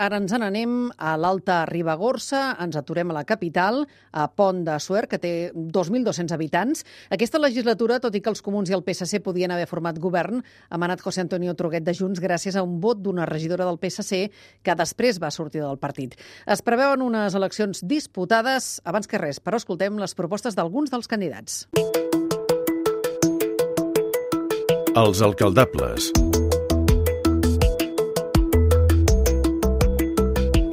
Ara ens n'anem a l'Alta Ribagorça, ens aturem a la capital, a Pont de Suert, que té 2.200 habitants. Aquesta legislatura, tot i que els comuns i el PSC podien haver format govern, ha manat José Antonio Truguet de Junts gràcies a un vot d'una regidora del PSC que després va sortir del partit. Es preveuen unes eleccions disputades. Abans que res, però escoltem les propostes d'alguns dels candidats. Els alcaldables.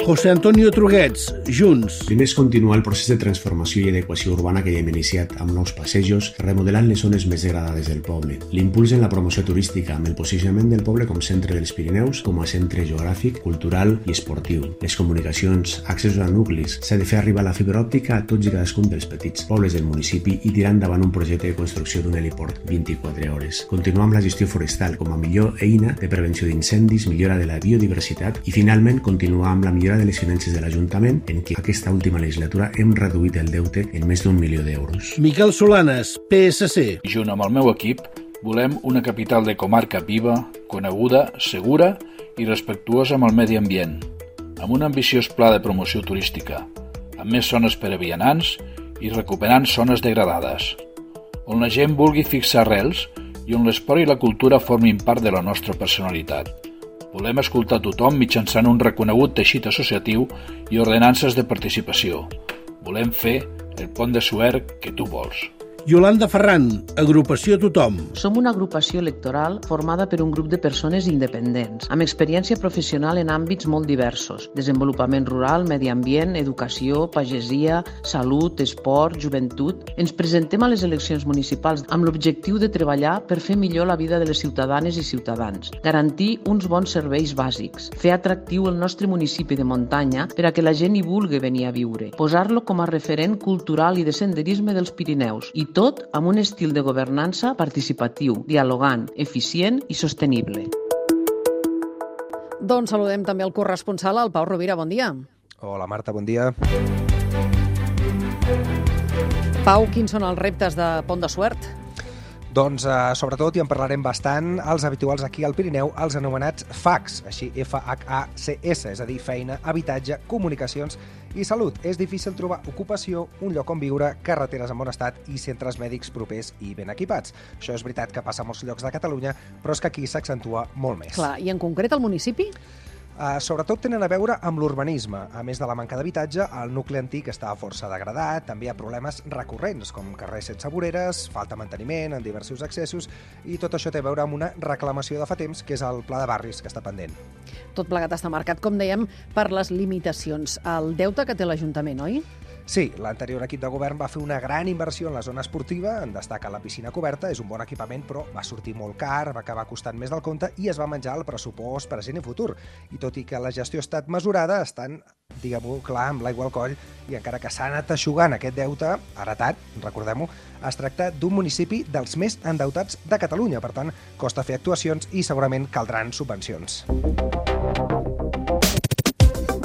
José Antonio Truguets, Junts. Primer és continuar el procés de transformació i adequació urbana que ja hem iniciat amb nous passejos, remodelant les zones més degradades del poble. L'impuls en la promoció turística, amb el posicionament del poble com centre dels Pirineus, com a centre geogràfic, cultural i esportiu. Les comunicacions, accessos a nuclis, s'ha de fer arribar la fibra òptica a tots i cadascun dels petits pobles del municipi i tirar endavant un projecte de construcció d'un heliport 24 hores. Continuar amb la gestió forestal com a millor eina de prevenció d'incendis, millora de la biodiversitat i, finalment, continuar amb la millora de les finances de l'Ajuntament, en què aquesta última legislatura hem reduït el deute en més d'un milió d'euros. Miquel Solanes, PSC. Junt amb el meu equip, volem una capital de comarca viva, coneguda, segura i respectuosa amb el medi ambient, amb un ambiciós pla de promoció turística, amb més zones per a vianants i recuperant zones degradades, on la gent vulgui fixar arrels i on l'esport i la cultura formin part de la nostra personalitat. Volem escoltar tothom mitjançant un reconegut teixit associatiu i ordenances de participació. Volem fer el pont de Suert que tu vols. Yolanda Ferran, Agrupació Tothom. Som una agrupació electoral formada per un grup de persones independents, amb experiència professional en àmbits molt diversos, desenvolupament rural, medi ambient, educació, pagesia, salut, esport, joventut. Ens presentem a les eleccions municipals amb l'objectiu de treballar per fer millor la vida de les ciutadanes i ciutadans, garantir uns bons serveis bàsics, fer atractiu el nostre municipi de muntanya per a que la gent hi vulgui venir a viure, posar-lo com a referent cultural i de senderisme dels Pirineus i tot amb un estil de governança participatiu, dialogant, eficient i sostenible. Doncs saludem també el corresponsal, el Pau Rovira. Bon dia. Hola, Marta, bon dia. Pau, quins són els reptes de Pont de Suert? Doncs, eh, sobretot, i en parlarem bastant, els habituals aquí al Pirineu, els anomenats FACs, així F-H-A-C-S, és a dir, feina, habitatge, comunicacions i salut. És difícil trobar ocupació, un lloc on viure, carreteres en bon estat i centres mèdics propers i ben equipats. Això és veritat que passa a molts llocs de Catalunya, però és que aquí s'accentua molt més. Clar, i en concret el municipi? Uh, sobretot tenen a veure amb l'urbanisme. A més de la manca d'habitatge, el nucli antic està força degradat, també hi ha problemes recurrents, com carrers sense voreres, falta manteniment en diversos accessos, i tot això té a veure amb una reclamació de fa temps, que és el pla de barris, que està pendent. Tot plegat està marcat, com dèiem, per les limitacions. El deute que té l'Ajuntament, oi? Sí, l'anterior equip de govern va fer una gran inversió en la zona esportiva, en destaca la piscina coberta, és un bon equipament, però va sortir molt car, va acabar costant més del compte i es va menjar el pressupost present i futur. I tot i que la gestió ha estat mesurada, estan, diguem-ho clar, amb l'aigua al coll, i encara que s'ha anat aixugant aquest deute, heretat, recordem-ho, es tracta d'un municipi dels més endeutats de Catalunya, per tant, costa fer actuacions i segurament caldran subvencions.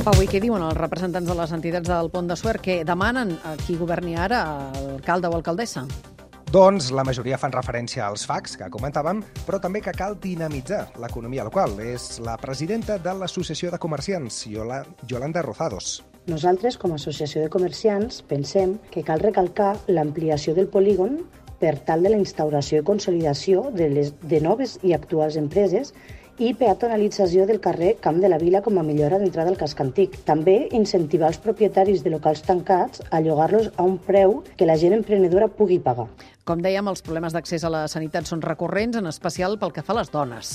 Pau, i què diuen els representants de les entitats del Pont de Suert que demanen a qui governi ara, alcalde o alcaldessa? Doncs la majoria fan referència als FACs, que comentàvem, però també que cal dinamitzar l'economia local. És la presidenta de l'Associació de Comerciants, Yolanda Rozados. Nosaltres, com a associació de comerciants, pensem que cal recalcar l'ampliació del polígon per tal de la instauració i consolidació de, les, de noves i actuals empreses i peatonalització del carrer Camp de la Vila com a millora d'entrada al casc antic. També incentivar els propietaris de locals tancats a llogar-los a un preu que la gent emprenedora pugui pagar. Com dèiem, els problemes d'accés a la sanitat són recurrents, en especial pel que fa a les dones.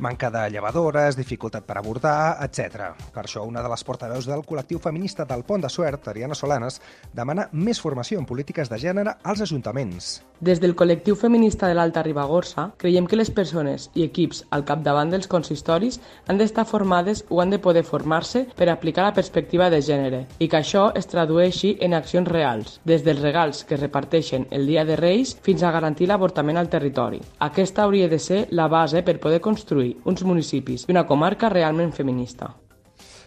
Manca de llevadores, dificultat per avortar, etc. Per això, una de les portaveus del col·lectiu feminista del Pont de Suert, Ariana Solanes, demana més formació en polítiques de gènere als ajuntaments. Des del col·lectiu feminista de l'Alta Ribagorça, creiem que les persones i equips al capdavant dels consistoris han d'estar formades o han de poder formar-se per aplicar la perspectiva de gènere i que això es tradueixi en accions reals, des dels regals que es reparteixen el dia de Reis fins a garantir l'avortament al territori. Aquesta hauria de ser la base per poder construir uns municipis i una comarca realment feminista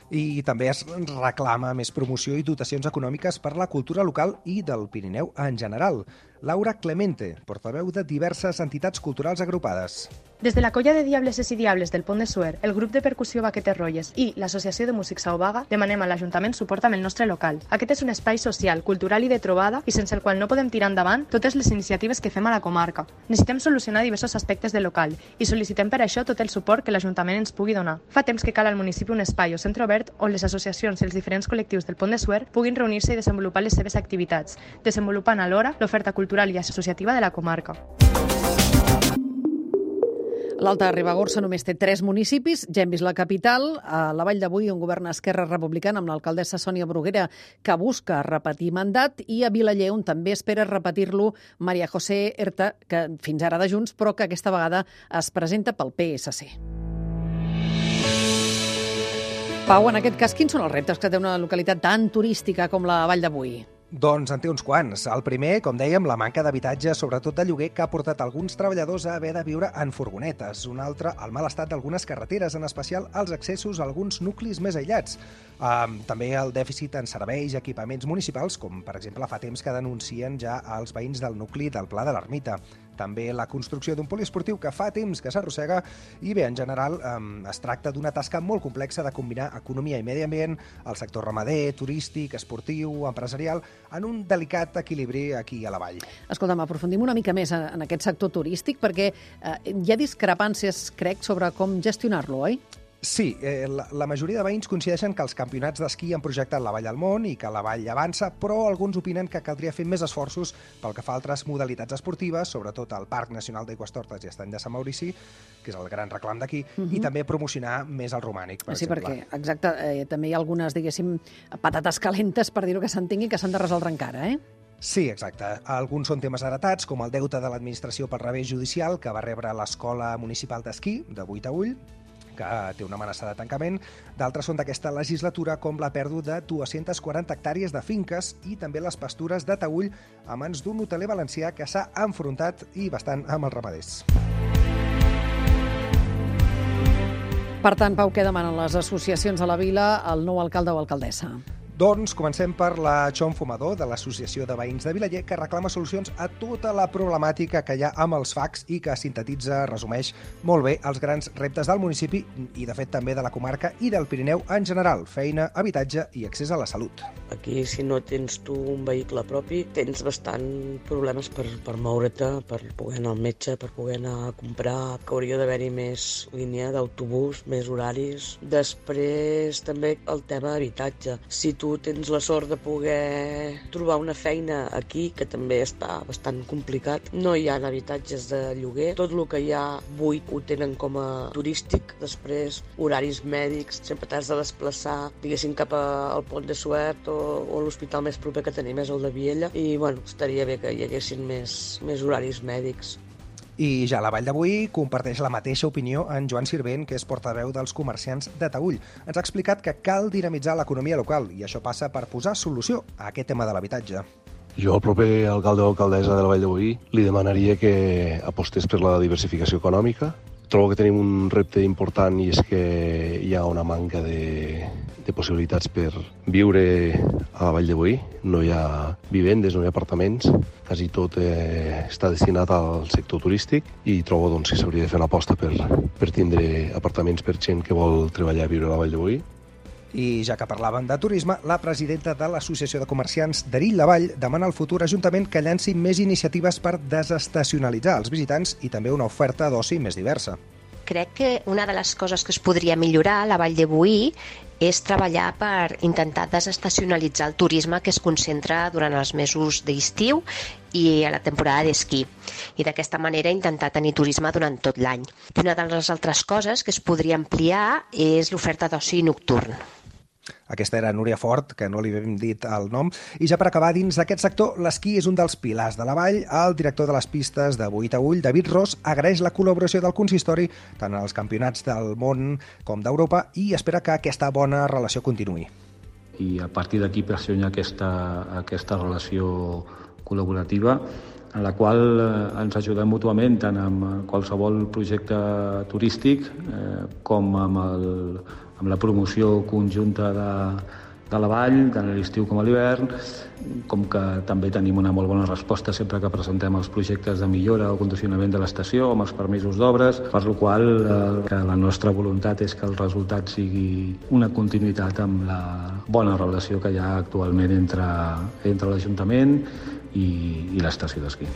i també es reclama més promoció i dotacions econòmiques per la cultura local i del Pirineu en general. Laura Clemente, portaveu de diverses entitats culturals agrupades. Des de la colla de Diableses i Diables del Pont de Suer, el grup de percussió Baquetes Rolles i l'Associació de Músics Sauvaga demanem a l'Ajuntament suport amb el nostre local. Aquest és un espai social, cultural i de trobada i sense el qual no podem tirar endavant totes les iniciatives que fem a la comarca. Necessitem solucionar diversos aspectes del local i sol·licitem per això tot el suport que l'Ajuntament ens pugui donar. Fa temps que cal al municipi un espai o centre obert on les associacions i els diferents col·lectius del Pont de Suer puguin reunir-se i desenvolupar les seves activitats, desenvolupant alhora l'oferta cultural i associativa de la comarca. L'Alta Ribagorça només té tres municipis. Ja hem vist la capital, a la Vall d'Avui, on governa Esquerra Republicana amb l'alcaldessa Sònia Bruguera, que busca repetir mandat, i a Vilaller, on també espera repetir-lo Maria José Erta, que fins ara de Junts, però que aquesta vegada es presenta pel PSC. Pau, en aquest cas, quins són els reptes que té una localitat tan turística com la Vall d'Avui? Doncs en té uns quants. El primer, com dèiem, la manca d'habitatge, sobretot de lloguer, que ha portat alguns treballadors a haver de viure en furgonetes. Un altre, el mal estat d'algunes carreteres, en especial els accessos a alguns nuclis més aïllats. Um, també el dèficit en serveis i equipaments municipals, com per exemple fa temps que denuncien ja els veïns del nucli del Pla de l'Ermita també la construcció d'un poliesportiu que fa temps que s'arrossega i bé, en general eh, es tracta d'una tasca molt complexa de combinar economia i medi ambient, el sector ramader, turístic, esportiu, empresarial, en un delicat equilibri aquí a la vall. Escolta'm, aprofundim una mica més en aquest sector turístic perquè eh, hi ha discrepàncies, crec, sobre com gestionar-lo, oi? Sí, eh, la, la majoria de veïns coincideixen que els campionats d'esquí han projectat la vall al món i que la vall avança, però alguns opinen que caldria fer més esforços pel que fa a altres modalitats esportives, sobretot al Parc Nacional d'Aigües Tortes i Estany de Sant Maurici, que és el gran reclam d'aquí, uh -huh. i mhm. també promocionar més el romànic, per sí, exemple. Sí, perquè, exacte, eh, també hi ha algunes, diguéssim, patates calentes, per dir-ho que s'entengui, que s'han de resoldre encara, eh? Sí, exacte. Alguns són temes heretats, com el deute de l'administració per revés judicial que va rebre l'Escola Municipal d'Esquí, de Buitaüll, que té una amenaça de tancament. D'altres són d'aquesta legislatura, com la pèrdua de 240 hectàrees de finques i també les pastures de Taüll a mans d'un hoteler valencià que s'ha enfrontat i bastant amb els ramaders. Per tant, Pau, què demanen les associacions a la vila al nou alcalde o alcaldessa? Doncs comencem per la Xon Fumador, de l'Associació de Veïns de Vilaller, que reclama solucions a tota la problemàtica que hi ha amb els facs i que sintetitza, resumeix molt bé els grans reptes del municipi i, de fet, també de la comarca i del Pirineu en general, feina, habitatge i accés a la salut. Aquí, si no tens tu un vehicle propi, tens bastant problemes per, per moure't, per poder anar al metge, per poder anar a comprar, que hauria d'haver-hi més línia d'autobús, més horaris. Després, també el tema d'habitatge. Si tu tu tens la sort de poder trobar una feina aquí, que també està bastant complicat. No hi ha habitatges de lloguer. Tot el que hi ha buit ho tenen com a turístic. Després, horaris mèdics, sempre t'has de desplaçar, diguéssim, cap al pont de Suert o, o l'hospital més proper que tenim és el de Viella. I, bueno, estaria bé que hi haguessin més, més horaris mèdics. I ja la Vall d'avui comparteix la mateixa opinió en Joan Sirvent, que és portaveu dels comerciants de Taüll. Ens ha explicat que cal dinamitzar l'economia local i això passa per posar solució a aquest tema de l'habitatge. Jo al proper alcalde o alcaldessa de la Vall d'Avui li demanaria que apostés per la diversificació econòmica, Trobo que tenim un repte important i és que hi ha una manca de, de possibilitats per viure a la Vall de Boí. No hi ha vivendes, no hi ha apartaments, quasi tot eh, està destinat al sector turístic i trobo doncs, que s'hauria de fer una aposta per, per tindre apartaments per gent que vol treballar i viure a la Vall de Boí i ja que parlaven de turisme, la presidenta de l'Associació de Comerciants d'Erill la Vall demana al futur Ajuntament que llanci més iniciatives per desestacionalitzar els visitants i també una oferta d'oci més diversa. Crec que una de les coses que es podria millorar a la Vall de Boí és treballar per intentar desestacionalitzar el turisme que es concentra durant els mesos d'estiu i a la temporada d'esquí i d'aquesta manera intentar tenir turisme durant tot l'any. Una de les altres coses que es podria ampliar és l'oferta d'oci nocturn. Aquesta era Núria Fort, que no li hem dit el nom. I ja per acabar, dins d'aquest sector, l'esquí és un dels pilars de la vall. El director de les pistes de Buit a Ull, David Ross, agraeix la col·laboració del consistori tant els campionats del món com d'Europa i espera que aquesta bona relació continuï. I a partir d'aquí pressionar aquesta, aquesta relació col·laborativa en la qual eh, ens ajudem mútuament tant amb qualsevol projecte turístic eh, com amb el, amb la promoció conjunta de, de la vall, tant a l'estiu com a l'hivern, com que també tenim una molt bona resposta sempre que presentem els projectes de millora o condicionament de l'estació amb els permisos d'obres, per la qual eh, que la nostra voluntat és que el resultat sigui una continuïtat amb la bona relació que hi ha actualment entre, entre l'Ajuntament i, i l'estació d'esquí.